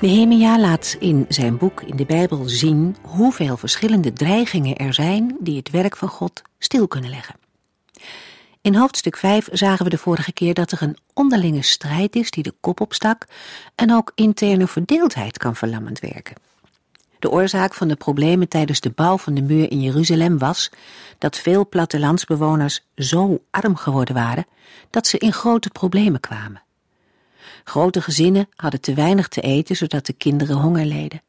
Nehemia laat in zijn boek in de Bijbel zien hoeveel verschillende dreigingen er zijn die het werk van God stil kunnen leggen. In hoofdstuk 5 zagen we de vorige keer dat er een onderlinge strijd is die de kop opstak en ook interne verdeeldheid kan verlammend werken. De oorzaak van de problemen tijdens de bouw van de muur in Jeruzalem was dat veel plattelandsbewoners zo arm geworden waren dat ze in grote problemen kwamen. Grote gezinnen hadden te weinig te eten, zodat de kinderen honger leden.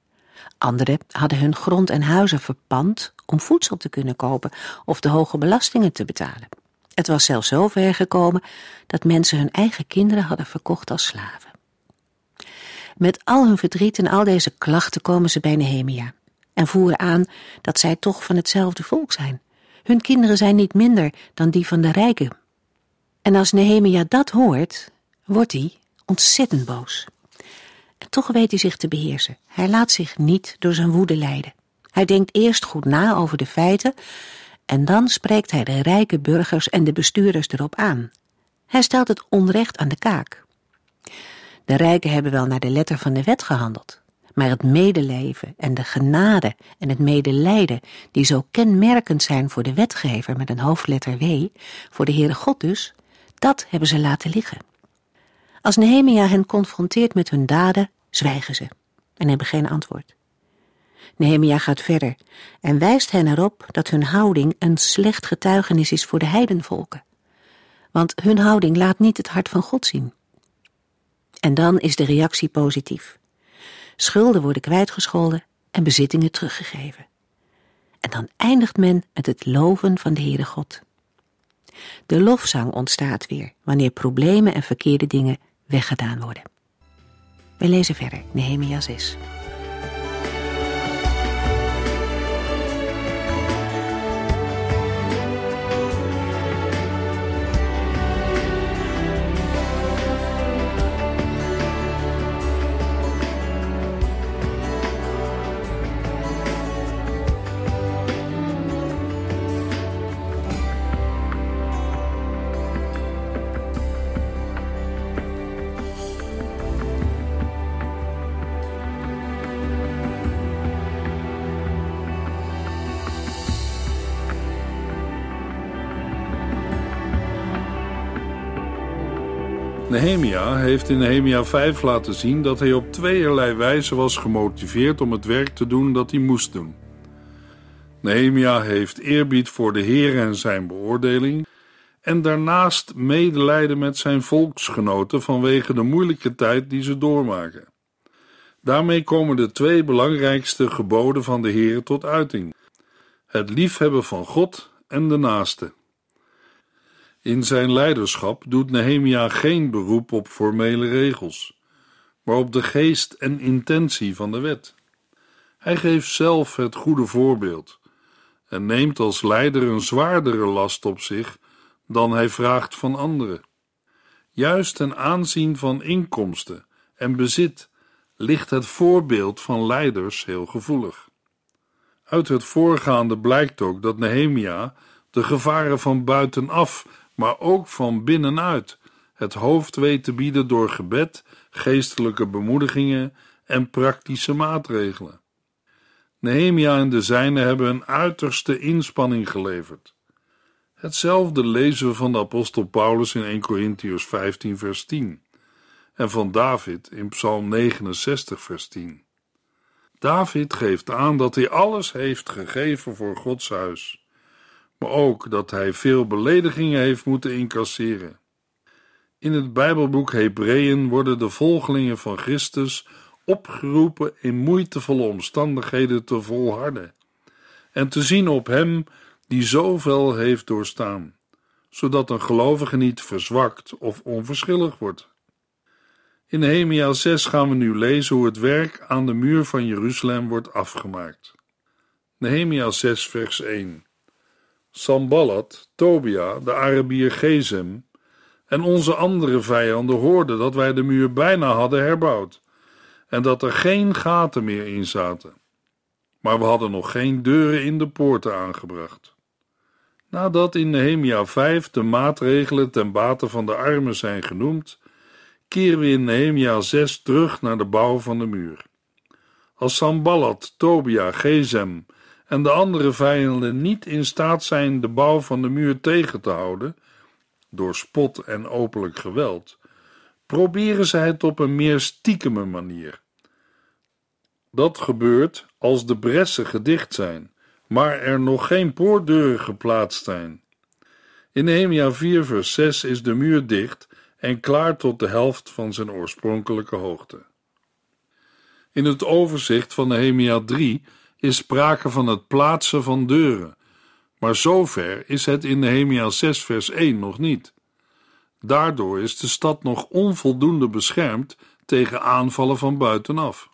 Anderen hadden hun grond en huizen verpand om voedsel te kunnen kopen of de hoge belastingen te betalen. Het was zelfs zo ver gekomen dat mensen hun eigen kinderen hadden verkocht als slaven. Met al hun verdriet en al deze klachten komen ze bij Nehemia en voeren aan dat zij toch van hetzelfde volk zijn. Hun kinderen zijn niet minder dan die van de rijken. En als Nehemia dat hoort, wordt hij, ontzettend boos. En toch weet hij zich te beheersen. Hij laat zich niet door zijn woede leiden. Hij denkt eerst goed na over de feiten en dan spreekt hij de rijke burgers en de bestuurders erop aan. Hij stelt het onrecht aan de kaak. De rijken hebben wel naar de letter van de wet gehandeld, maar het medeleven en de genade en het medelijden, die zo kenmerkend zijn voor de wetgever met een hoofdletter W, voor de Heere God dus, dat hebben ze laten liggen. Als Nehemia hen confronteert met hun daden, zwijgen ze en hebben geen antwoord. Nehemia gaat verder en wijst hen erop dat hun houding een slecht getuigenis is voor de heidenvolken. Want hun houding laat niet het hart van God zien. En dan is de reactie positief. Schulden worden kwijtgescholden en bezittingen teruggegeven. En dan eindigt men met het loven van de Heere God. De lofzang ontstaat weer wanneer problemen en verkeerde dingen weggedaan worden. We lezen verder, Nehemia 6. Nehemia heeft in Nehemia 5 laten zien dat hij op tweeërlei wijze was gemotiveerd om het werk te doen dat hij moest doen. Nehemia heeft eerbied voor de Heer en zijn beoordeling en daarnaast medelijden met zijn volksgenoten vanwege de moeilijke tijd die ze doormaken. Daarmee komen de twee belangrijkste geboden van de Heer tot uiting: het liefhebben van God en de naaste. In zijn leiderschap doet Nehemia geen beroep op formele regels, maar op de geest en intentie van de wet. Hij geeft zelf het goede voorbeeld en neemt als leider een zwaardere last op zich dan hij vraagt van anderen. Juist ten aanzien van inkomsten en bezit ligt het voorbeeld van leiders heel gevoelig. Uit het voorgaande blijkt ook dat Nehemia de gevaren van buitenaf maar ook van binnenuit het hoofd weet te bieden door gebed, geestelijke bemoedigingen en praktische maatregelen. Nehemia en de zijnen hebben een uiterste inspanning geleverd. Hetzelfde lezen we van de apostel Paulus in 1 Corinthians 15 vers 10 en van David in Psalm 69 vers 10. David geeft aan dat hij alles heeft gegeven voor Gods huis maar ook dat hij veel beledigingen heeft moeten incasseren. In het Bijbelboek Hebreeën worden de volgelingen van Christus opgeroepen in moeitevolle omstandigheden te volharden en te zien op Hem die zoveel heeft doorstaan, zodat een gelovige niet verzwakt of onverschillig wordt. In Nehemia 6 gaan we nu lezen hoe het werk aan de muur van Jeruzalem wordt afgemaakt. Nehemia 6 vers 1 Samballat, Tobia, de Arabier Gezem en onze andere vijanden hoorden dat wij de muur bijna hadden herbouwd en dat er geen gaten meer in zaten. Maar we hadden nog geen deuren in de poorten aangebracht. Nadat in Nehemia 5 de maatregelen ten bate van de armen zijn genoemd, keren we in Nehemia 6 terug naar de bouw van de muur. Als Samballat, Tobia, Gezem en de andere vijanden niet in staat zijn de bouw van de muur tegen te houden, door spot en openlijk geweld, proberen zij het op een meer stiekeme manier. Dat gebeurt als de bressen gedicht zijn, maar er nog geen poortdeuren geplaatst zijn. In Nehemia 4 vers 6 is de muur dicht en klaar tot de helft van zijn oorspronkelijke hoogte. In het overzicht van Nehemia 3 is sprake van het plaatsen van deuren, maar zover is het in Nehemia 6 vers 1 nog niet. Daardoor is de stad nog onvoldoende beschermd tegen aanvallen van buitenaf.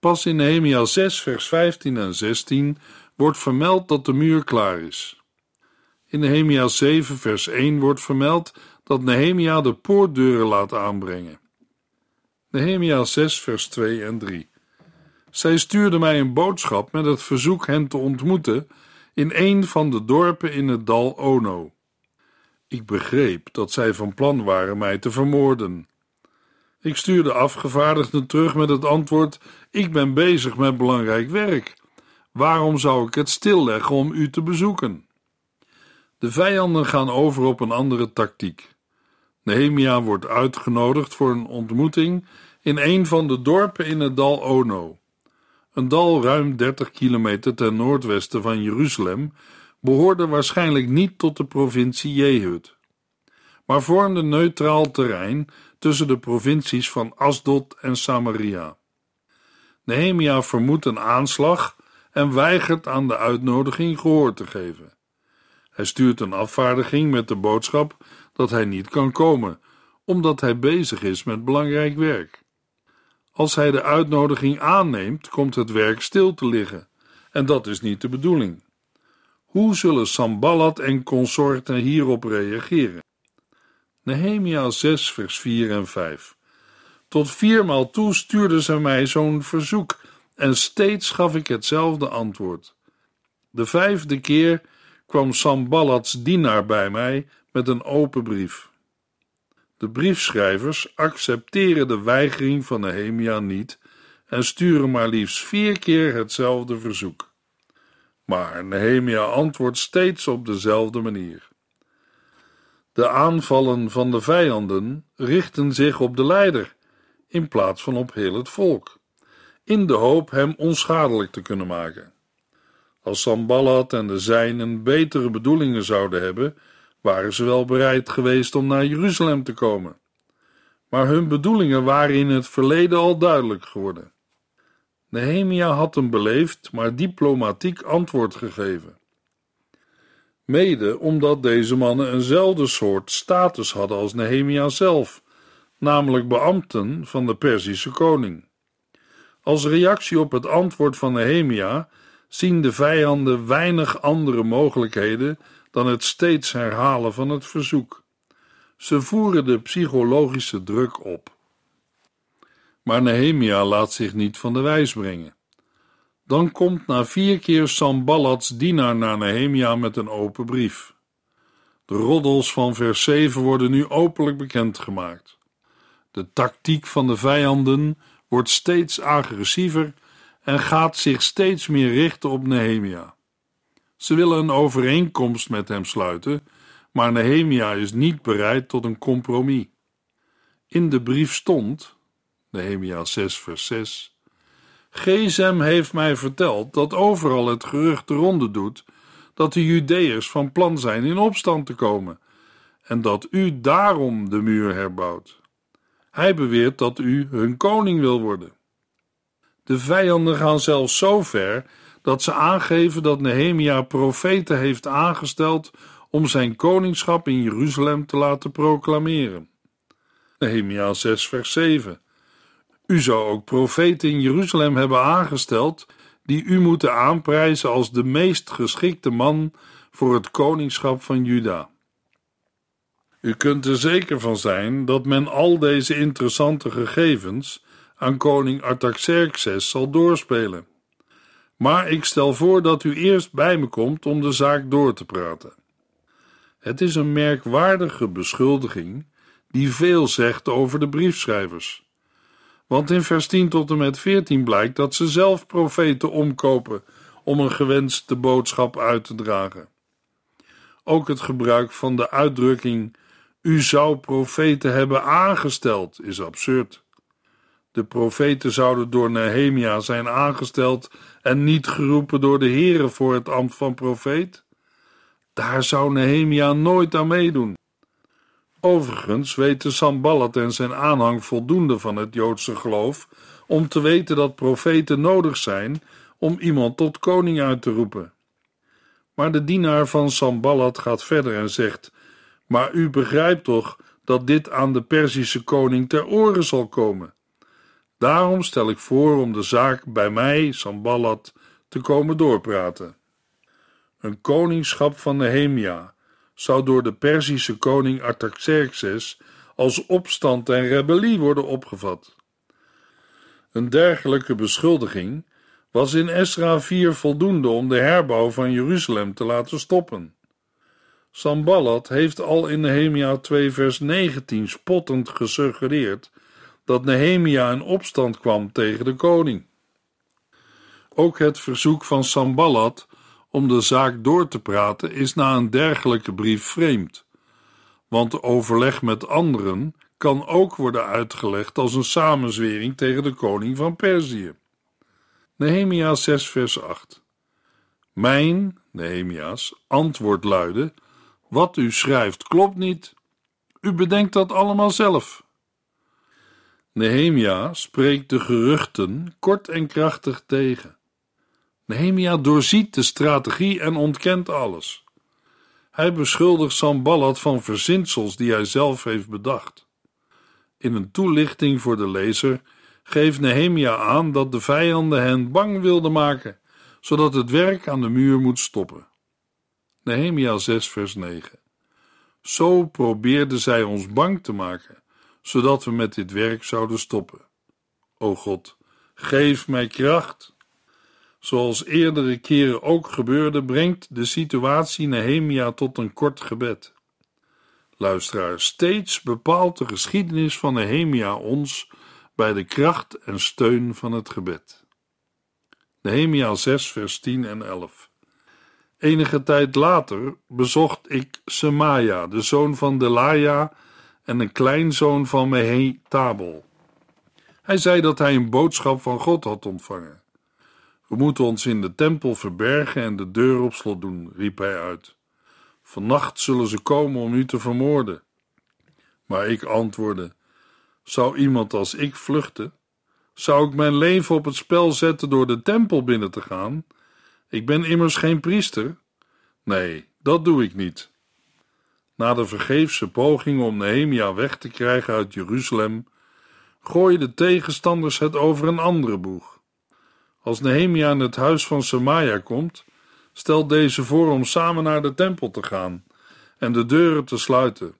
Pas in Nehemia 6 vers 15 en 16 wordt vermeld dat de muur klaar is. In Nehemia 7 vers 1 wordt vermeld dat Nehemia de poortdeuren laat aanbrengen. Nehemia 6 vers 2 en 3 zij stuurde mij een boodschap met het verzoek hen te ontmoeten in een van de dorpen in het dal Ono. Ik begreep dat zij van plan waren mij te vermoorden. Ik stuurde afgevaardigden terug met het antwoord: Ik ben bezig met belangrijk werk. Waarom zou ik het stilleggen om u te bezoeken? De vijanden gaan over op een andere tactiek. Nehemia wordt uitgenodigd voor een ontmoeting in een van de dorpen in het dal Ono. Een dal ruim 30 kilometer ten noordwesten van Jeruzalem behoorde waarschijnlijk niet tot de provincie Jehud, maar vormde neutraal terrein tussen de provincies van Asdod en Samaria. Nehemia vermoedt een aanslag en weigert aan de uitnodiging gehoor te geven. Hij stuurt een afvaardiging met de boodschap dat hij niet kan komen, omdat hij bezig is met belangrijk werk. Als hij de uitnodiging aanneemt, komt het werk stil te liggen, en dat is niet de bedoeling. Hoe zullen Sambalat en consorten hierop reageren? Nehemia 6, vers 4 en 5. Tot viermaal toe stuurde ze mij zo'n verzoek, en steeds gaf ik hetzelfde antwoord. De vijfde keer kwam Sambalats dienaar bij mij met een open brief. De briefschrijvers accepteren de weigering van Nehemia niet en sturen maar liefst vier keer hetzelfde verzoek. Maar Nehemia antwoordt steeds op dezelfde manier. De aanvallen van de vijanden richten zich op de leider in plaats van op heel het volk, in de hoop hem onschadelijk te kunnen maken. Als Samballat en de zijnen betere bedoelingen zouden hebben, waren ze wel bereid geweest om naar Jeruzalem te komen. Maar hun bedoelingen waren in het verleden al duidelijk geworden. Nehemia had een beleefd, maar diplomatiek antwoord gegeven. Mede omdat deze mannen eenzelfde soort status hadden als Nehemia zelf, namelijk beambten van de Perzische koning. Als reactie op het antwoord van Nehemia zien de vijanden weinig andere mogelijkheden dan het steeds herhalen van het verzoek. Ze voeren de psychologische druk op. Maar Nehemia laat zich niet van de wijs brengen. Dan komt na vier keer Samballats dienaar naar Nehemia met een open brief. De roddels van vers 7 worden nu openlijk bekendgemaakt. De tactiek van de vijanden wordt steeds agressiever en gaat zich steeds meer richten op Nehemia. Ze willen een overeenkomst met hem sluiten, maar Nehemia is niet bereid tot een compromis. In de brief stond, Nehemia 6 vers 6, Gezem heeft mij verteld dat overal het gerucht de ronde doet dat de Judeërs van plan zijn in opstand te komen en dat u daarom de muur herbouwt. Hij beweert dat u hun koning wil worden. De vijanden gaan zelfs zo ver dat ze aangeven dat Nehemia profeten heeft aangesteld om zijn koningschap in Jeruzalem te laten proclameren. Nehemia 6 vers 7. U zou ook profeten in Jeruzalem hebben aangesteld die u moeten aanprijzen als de meest geschikte man voor het koningschap van Juda. U kunt er zeker van zijn dat men al deze interessante gegevens aan koning Artaxerxes zal doorspelen. Maar ik stel voor dat u eerst bij me komt om de zaak door te praten. Het is een merkwaardige beschuldiging die veel zegt over de briefschrijvers. Want in vers 10 tot en met 14 blijkt dat ze zelf profeten omkopen om een gewenste boodschap uit te dragen. Ook het gebruik van de uitdrukking u zou profeten hebben aangesteld is absurd. De profeten zouden door Nehemia zijn aangesteld en niet geroepen door de Here voor het ambt van profeet. Daar zou Nehemia nooit aan meedoen. Overigens weten Samballat en zijn aanhang voldoende van het Joodse geloof om te weten dat profeten nodig zijn om iemand tot koning uit te roepen. Maar de dienaar van Samballat gaat verder en zegt: Maar u begrijpt toch dat dit aan de Perzische koning ter oren zal komen. Daarom stel ik voor om de zaak bij mij, Samballat, te komen doorpraten. Een koningschap van Nehemia zou door de Perzische koning Artaxerxes als opstand en rebellie worden opgevat. Een dergelijke beschuldiging was in Esra 4 voldoende om de herbouw van Jeruzalem te laten stoppen. Samballat heeft al in Nehemia 2 vers 19 spottend gesuggereerd dat Nehemia in opstand kwam tegen de koning. Ook het verzoek van Samballat om de zaak door te praten is na een dergelijke brief vreemd, want overleg met anderen kan ook worden uitgelegd als een samenzwering tegen de koning van Perzië. Nehemia 6 vers 8 Mijn, Nehemia's, antwoord luidde, wat u schrijft klopt niet. U bedenkt dat allemaal zelf. Nehemia spreekt de geruchten kort en krachtig tegen. Nehemia doorziet de strategie en ontkent alles. Hij beschuldigt Samballat van verzinsels die hij zelf heeft bedacht. In een toelichting voor de lezer geeft Nehemia aan dat de vijanden hen bang wilden maken, zodat het werk aan de muur moet stoppen. Nehemia 6 vers 9 Zo probeerden zij ons bang te maken, zodat we met dit werk zouden stoppen. O God, geef mij kracht Zoals eerdere keren ook gebeurde, brengt de situatie Nehemia tot een kort gebed. Luisteraar, steeds bepaalt de geschiedenis van Nehemia ons bij de kracht en steun van het gebed. Nehemia 6, vers 10 en 11. Enige tijd later bezocht ik Semaja, de zoon van Delaya en een kleinzoon van Mehetabel. Hij zei dat hij een boodschap van God had ontvangen. We moeten ons in de tempel verbergen en de deur op slot doen, riep hij uit. Vannacht zullen ze komen om u te vermoorden. Maar ik antwoordde: Zou iemand als ik vluchten? Zou ik mijn leven op het spel zetten door de tempel binnen te gaan? Ik ben immers geen priester. Nee, dat doe ik niet. Na de vergeefse poging om Nehemia weg te krijgen uit Jeruzalem, gooien de tegenstanders het over een andere boeg. Als Nehemia in het huis van Samaja komt, stelt deze voor om samen naar de tempel te gaan en de deuren te sluiten,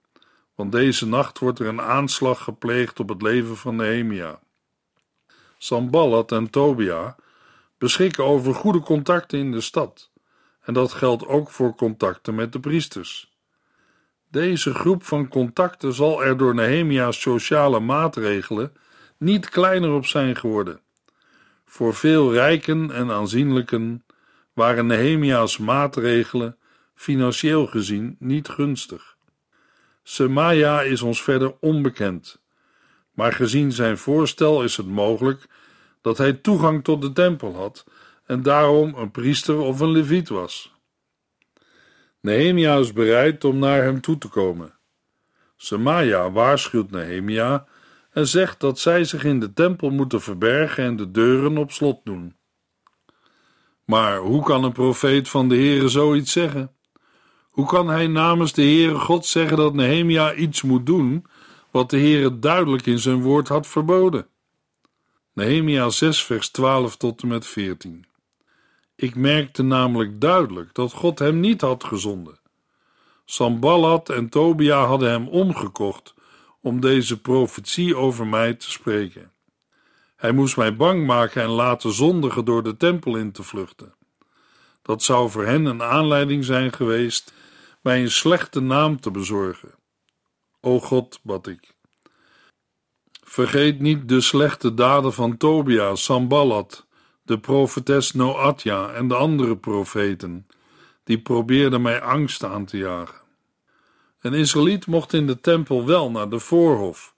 want deze nacht wordt er een aanslag gepleegd op het leven van Nehemia. Samballat en Tobia beschikken over goede contacten in de stad, en dat geldt ook voor contacten met de priesters. Deze groep van contacten zal er door Nehemia's sociale maatregelen niet kleiner op zijn geworden. Voor veel rijken en aanzienlijken waren Nehemia's maatregelen financieel gezien niet gunstig. Semaja is ons verder onbekend, maar gezien zijn voorstel is het mogelijk dat hij toegang tot de tempel had en daarom een priester of een leviet was. Nehemia is bereid om naar hem toe te komen. Semaja waarschuwt Nehemia en zegt dat zij zich in de tempel moeten verbergen en de deuren op slot doen. Maar hoe kan een profeet van de Heere zoiets zeggen? Hoe kan hij namens de Heere God zeggen dat Nehemia iets moet doen wat de Heere duidelijk in zijn woord had verboden. Nehemia 6 vers 12 tot en met 14 Ik merkte namelijk duidelijk dat God hem niet had gezonden. Sambalat en Tobia hadden hem omgekocht om deze profetie over mij te spreken. Hij moest mij bang maken en laten zondigen door de tempel in te vluchten. Dat zou voor hen een aanleiding zijn geweest mij een slechte naam te bezorgen. O God, bad ik. Vergeet niet de slechte daden van Tobia, Sambalat, de profetes Noatja en de andere profeten, die probeerden mij angst aan te jagen. Een Israëliet mocht in de tempel wel naar de voorhof,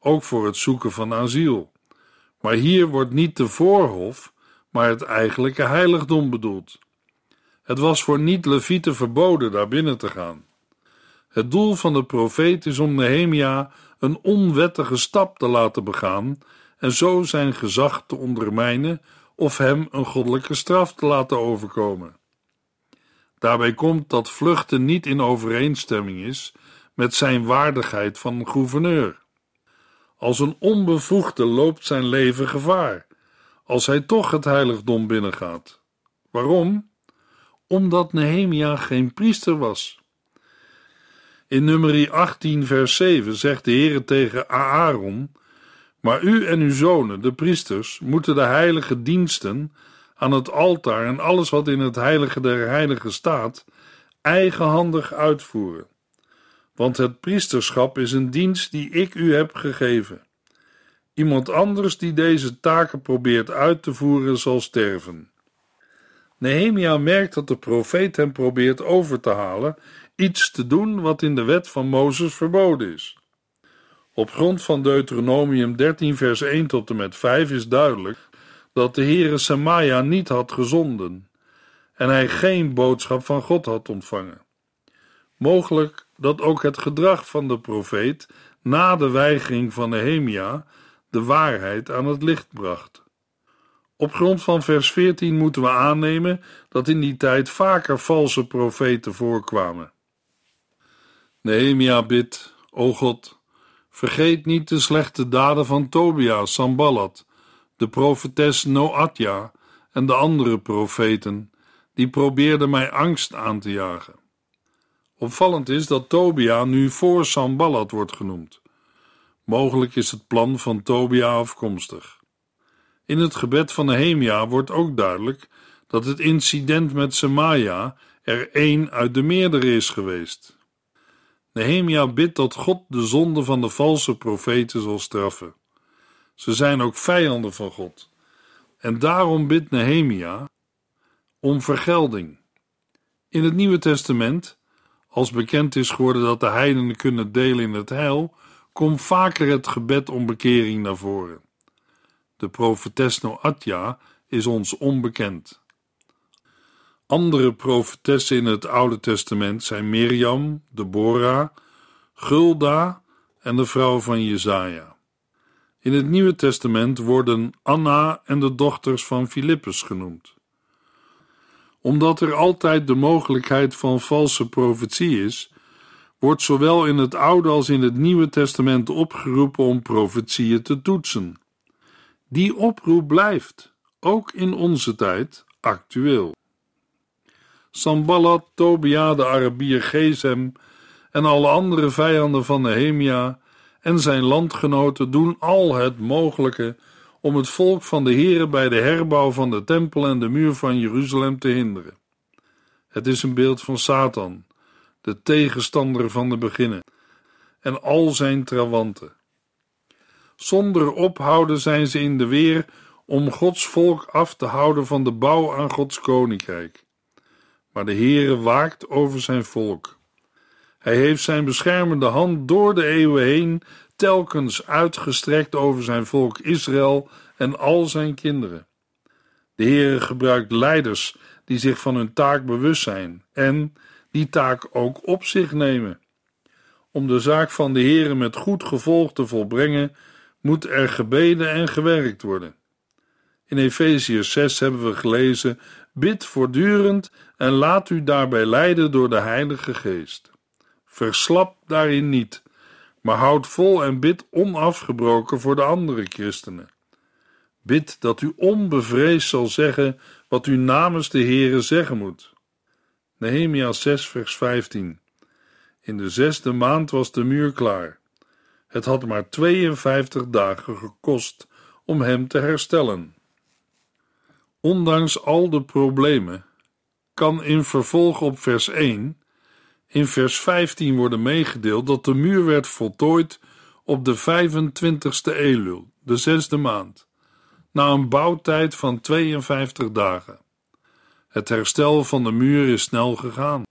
ook voor het zoeken van asiel. Maar hier wordt niet de voorhof, maar het eigenlijke heiligdom bedoeld. Het was voor niet-levieten verboden daar binnen te gaan. Het doel van de profeet is om Nehemia een onwettige stap te laten begaan en zo zijn gezag te ondermijnen of hem een goddelijke straf te laten overkomen. Daarbij komt dat vluchten niet in overeenstemming is met zijn waardigheid van gouverneur. Als een onbevoegde loopt zijn leven gevaar, als hij toch het heiligdom binnengaat. Waarom? Omdat Nehemia geen priester was. In nummer 18 vers 7 zegt de Heere tegen Aaron, maar u en uw zonen, de priesters, moeten de heilige diensten aan het altaar en alles wat in het heilige der heiligen staat, eigenhandig uitvoeren. Want het priesterschap is een dienst die ik u heb gegeven. Iemand anders die deze taken probeert uit te voeren, zal sterven. Nehemia merkt dat de profeet hem probeert over te halen iets te doen wat in de wet van Mozes verboden is. Op grond van Deuteronomium 13 vers 1 tot en met 5 is duidelijk dat de Heere Samaja niet had gezonden en hij geen boodschap van God had ontvangen. Mogelijk dat ook het gedrag van de profeet na de weigering van Nehemia de waarheid aan het licht bracht. Op grond van vers 14 moeten we aannemen dat in die tijd vaker valse profeten voorkwamen. Nehemia bidt, o God, vergeet niet de slechte daden van Tobia, Sambalat, de profetes Noatja en de andere profeten, die probeerden mij angst aan te jagen. Opvallend is dat Tobia nu voor Sambalat wordt genoemd. Mogelijk is het plan van Tobia afkomstig. In het gebed van Nehemia wordt ook duidelijk dat het incident met Semaja er één uit de meerdere is geweest. Nehemia bidt dat God de zonde van de valse profeten zal straffen. Ze zijn ook vijanden van God. En daarom bidt Nehemia om vergelding. In het Nieuwe Testament, als bekend is geworden dat de heidenen kunnen delen in het heil, komt vaker het gebed om bekering naar voren. De profetes Noatja is ons onbekend. Andere profetessen in het Oude Testament zijn Mirjam, Deborah, Gulda en de vrouw van Jezaja. In het Nieuwe Testament worden Anna en de dochters van Filippus genoemd. Omdat er altijd de mogelijkheid van valse profetie is, wordt zowel in het Oude als in het Nieuwe Testament opgeroepen om profetieën te toetsen. Die oproep blijft, ook in onze tijd, actueel. Sambalat, Tobia, de Arabier Gezem en alle andere vijanden van Nehemia en zijn landgenoten doen al het mogelijke om het volk van de Here bij de herbouw van de tempel en de muur van Jeruzalem te hinderen. Het is een beeld van Satan, de tegenstander van de beginnen, en al zijn trawanten. Zonder ophouden zijn ze in de weer om Gods volk af te houden van de bouw aan Gods koninkrijk. Maar de Heere waakt over zijn volk. Hij heeft zijn beschermende hand door de eeuwen heen telkens uitgestrekt over zijn volk Israël en al zijn kinderen. De Heere gebruikt leiders die zich van hun taak bewust zijn en die taak ook op zich nemen. Om de zaak van de Heere met goed gevolg te volbrengen, moet er gebeden en gewerkt worden. In Efeziërs 6 hebben we gelezen: Bid voortdurend en laat u daarbij leiden door de Heilige Geest. Verslap daarin niet, maar houd vol en bid onafgebroken voor de andere christenen. Bid dat u onbevreesd zal zeggen wat u namens de Heere zeggen moet. Nehemia 6 vers 15 In de zesde maand was de muur klaar. Het had maar 52 dagen gekost om hem te herstellen. Ondanks al de problemen kan in vervolg op vers 1 in vers 15 worden meegedeeld dat de muur werd voltooid op de 25ste Elul, de zesde maand, na een bouwtijd van 52 dagen. Het herstel van de muur is snel gegaan.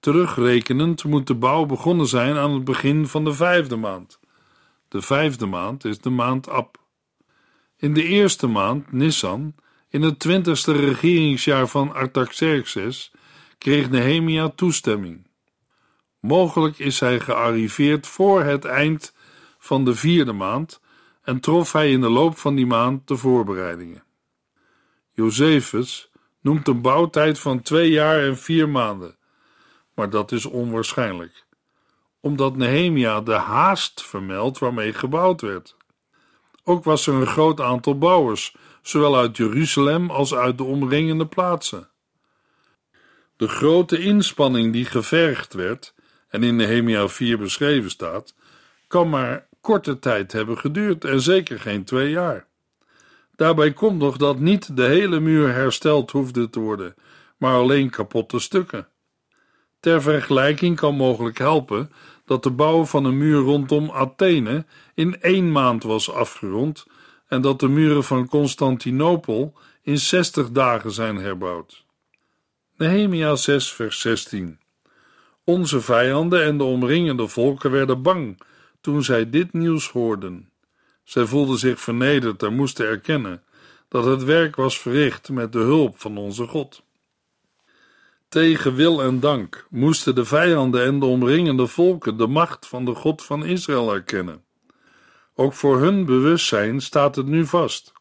Terugrekenend moet de bouw begonnen zijn aan het begin van de vijfde maand. De vijfde maand is de maand Ab. In de eerste maand, Nissan, in het twintigste regeringsjaar van Artaxerxes, kreeg Nehemia toestemming. Mogelijk is hij gearriveerd voor het eind van de vierde maand en trof hij in de loop van die maand de voorbereidingen. Josephus noemt een bouwtijd van twee jaar en vier maanden, maar dat is onwaarschijnlijk, omdat Nehemia de haast vermeldt waarmee gebouwd werd. Ook was er een groot aantal bouwers, zowel uit Jeruzalem als uit de omringende plaatsen. De grote inspanning die gevergd werd en in Nehemia 4 beschreven staat, kan maar korte tijd hebben geduurd en zeker geen twee jaar. Daarbij komt nog dat niet de hele muur hersteld hoefde te worden, maar alleen kapotte stukken. Ter vergelijking kan mogelijk helpen dat de bouw van een muur rondom Athene in één maand was afgerond en dat de muren van Constantinopel in zestig dagen zijn herbouwd. Nehemia 6 vers 16 Onze vijanden en de omringende volken werden bang toen zij dit nieuws hoorden. Zij voelden zich vernederd en moesten erkennen dat het werk was verricht met de hulp van onze God. Tegen wil en dank moesten de vijanden en de omringende volken de macht van de God van Israël erkennen. Ook voor hun bewustzijn staat het nu vast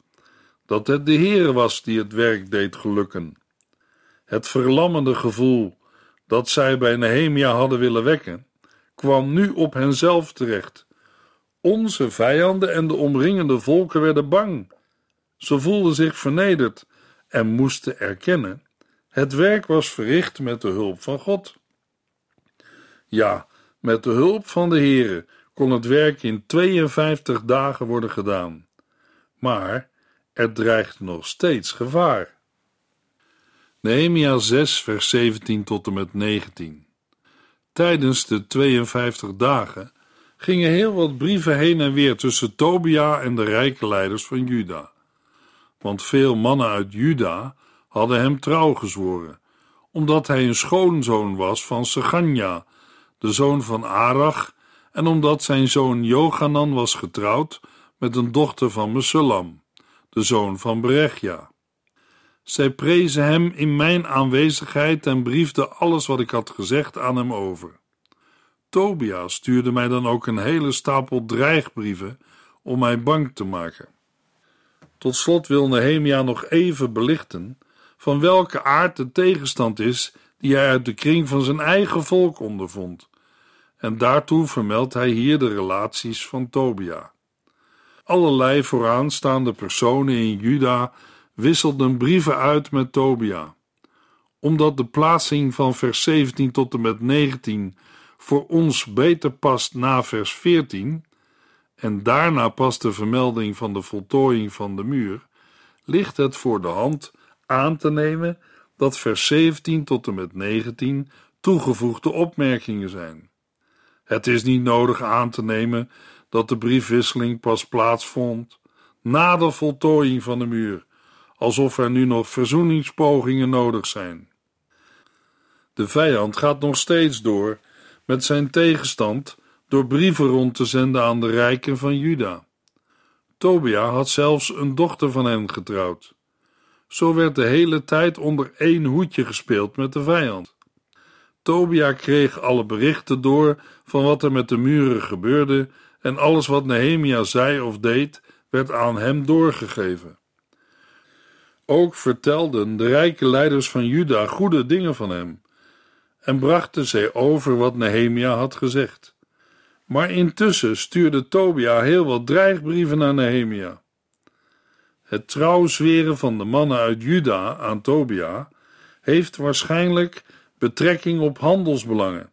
dat het de Heere was die het werk deed gelukken. Het verlammende gevoel dat zij bij Nehemia hadden willen wekken, kwam nu op henzelf terecht. Onze vijanden en de omringende volken werden bang. Ze voelden zich vernederd en moesten erkennen: het werk was verricht met de hulp van God. Ja, met de hulp van de Heere kon het werk in 52 dagen worden gedaan. Maar er dreigt nog steeds gevaar. Nehemia 6, vers 17 tot en met 19. Tijdens de 52 dagen gingen heel wat brieven heen en weer tussen Tobia en de rijke leiders van Juda. Want veel mannen uit Juda hadden hem trouw gezworen, omdat hij een schoonzoon was van Seganja, de zoon van Arach, en omdat zijn zoon Johanan was getrouwd met een dochter van Mesullam, de zoon van Berechja. Zij prezen hem in mijn aanwezigheid en briefden alles wat ik had gezegd aan hem over. Tobia stuurde mij dan ook een hele stapel dreigbrieven om mij bang te maken. Tot slot wil Nehemia nog even belichten van welke aard de tegenstand is die hij uit de kring van zijn eigen volk ondervond. En daartoe vermeldt hij hier de relaties van Tobia. Allerlei vooraanstaande personen in Juda wisselden brieven uit met Tobia. Omdat de plaatsing van vers 17 tot en met 19 voor ons beter past na vers 14 en daarna past de vermelding van de voltooiing van de muur, ligt het voor de hand aan te nemen dat vers 17 tot en met 19 toegevoegde opmerkingen zijn. Het is niet nodig aan te nemen dat de briefwisseling pas plaatsvond na de voltooiing van de muur, alsof er nu nog verzoeningspogingen nodig zijn. De vijand gaat nog steeds door met zijn tegenstand door brieven rond te zenden aan de rijken van Juda. Tobia had zelfs een dochter van hen getrouwd. Zo werd de hele tijd onder één hoedje gespeeld met de vijand. Tobia kreeg alle berichten door van wat er met de muren gebeurde en alles wat Nehemia zei of deed, werd aan hem doorgegeven. Ook vertelden de rijke leiders van Juda goede dingen van hem en brachten zij over wat Nehemia had gezegd. Maar intussen stuurde Tobia heel wat dreigbrieven naar Nehemia. Het trouw zweren van de mannen uit Juda aan Tobia heeft waarschijnlijk betrekking op handelsbelangen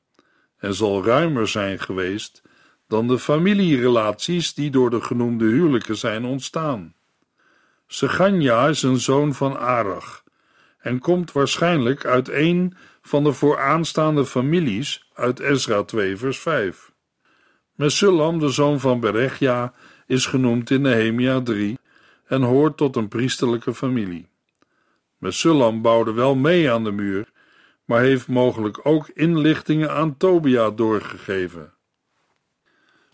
en zal ruimer zijn geweest dan de familierelaties die door de genoemde huwelijken zijn ontstaan. Seganja is een zoon van Arach en komt waarschijnlijk uit een van de vooraanstaande families uit Ezra 2 vers 5. Mesullam, de zoon van Berechja, is genoemd in Nehemia 3 en hoort tot een priesterlijke familie. Mesullam bouwde wel mee aan de muur, maar heeft mogelijk ook inlichtingen aan Tobia doorgegeven.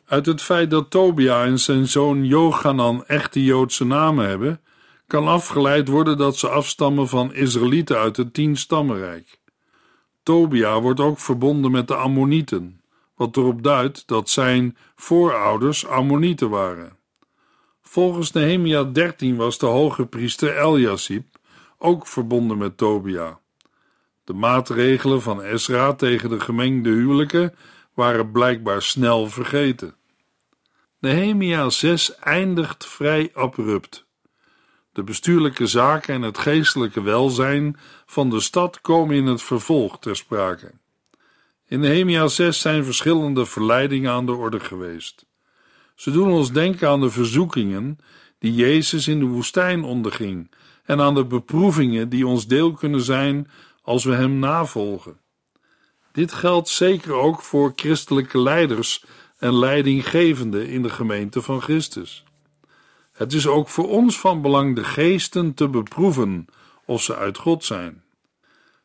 Uit het feit dat Tobia en zijn zoon Jochanan echte Joodse namen hebben, kan afgeleid worden dat ze afstammen van Israëlieten uit het tienstammenrijk. Tobia wordt ook verbonden met de Ammonieten, wat erop duidt dat zijn voorouders Ammonieten waren. Volgens Nehemia 13 was de hoge priester Eliasib ook verbonden met Tobia. De maatregelen van Ezra tegen de gemengde huwelijken waren blijkbaar snel vergeten. Nehemia 6 eindigt vrij abrupt. De bestuurlijke zaken en het geestelijke welzijn van de stad komen in het vervolg ter sprake. In Nehemia 6 zijn verschillende verleidingen aan de orde geweest. Ze doen ons denken aan de verzoekingen die Jezus in de woestijn onderging en aan de beproevingen die ons deel kunnen zijn als we Hem navolgen. Dit geldt zeker ook voor christelijke leiders en leidinggevenden in de gemeente van Christus. Het is ook voor ons van belang de geesten te beproeven of ze uit God zijn.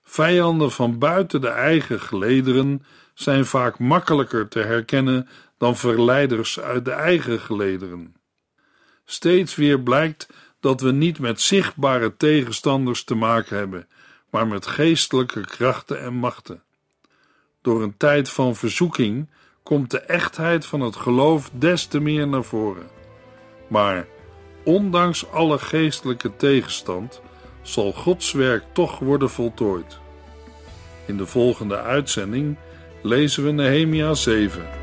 Vijanden van buiten de eigen gelederen zijn vaak makkelijker te herkennen dan verleiders uit de eigen gelederen. Steeds weer blijkt dat we niet met zichtbare tegenstanders te maken hebben, maar met geestelijke krachten en machten. Door een tijd van verzoeking komt de echtheid van het geloof des te meer naar voren. Maar ondanks alle geestelijke tegenstand zal Gods werk toch worden voltooid. In de volgende uitzending lezen we Nehemia 7.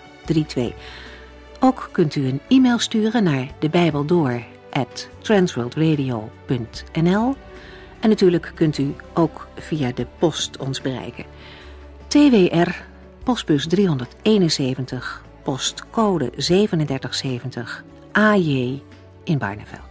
32. Ook kunt u een e-mail sturen naar de Bijbel door transworldradio.nl en natuurlijk kunt u ook via de post ons bereiken. TWR, postbus 371, postcode 3770, AJ in Barneveld.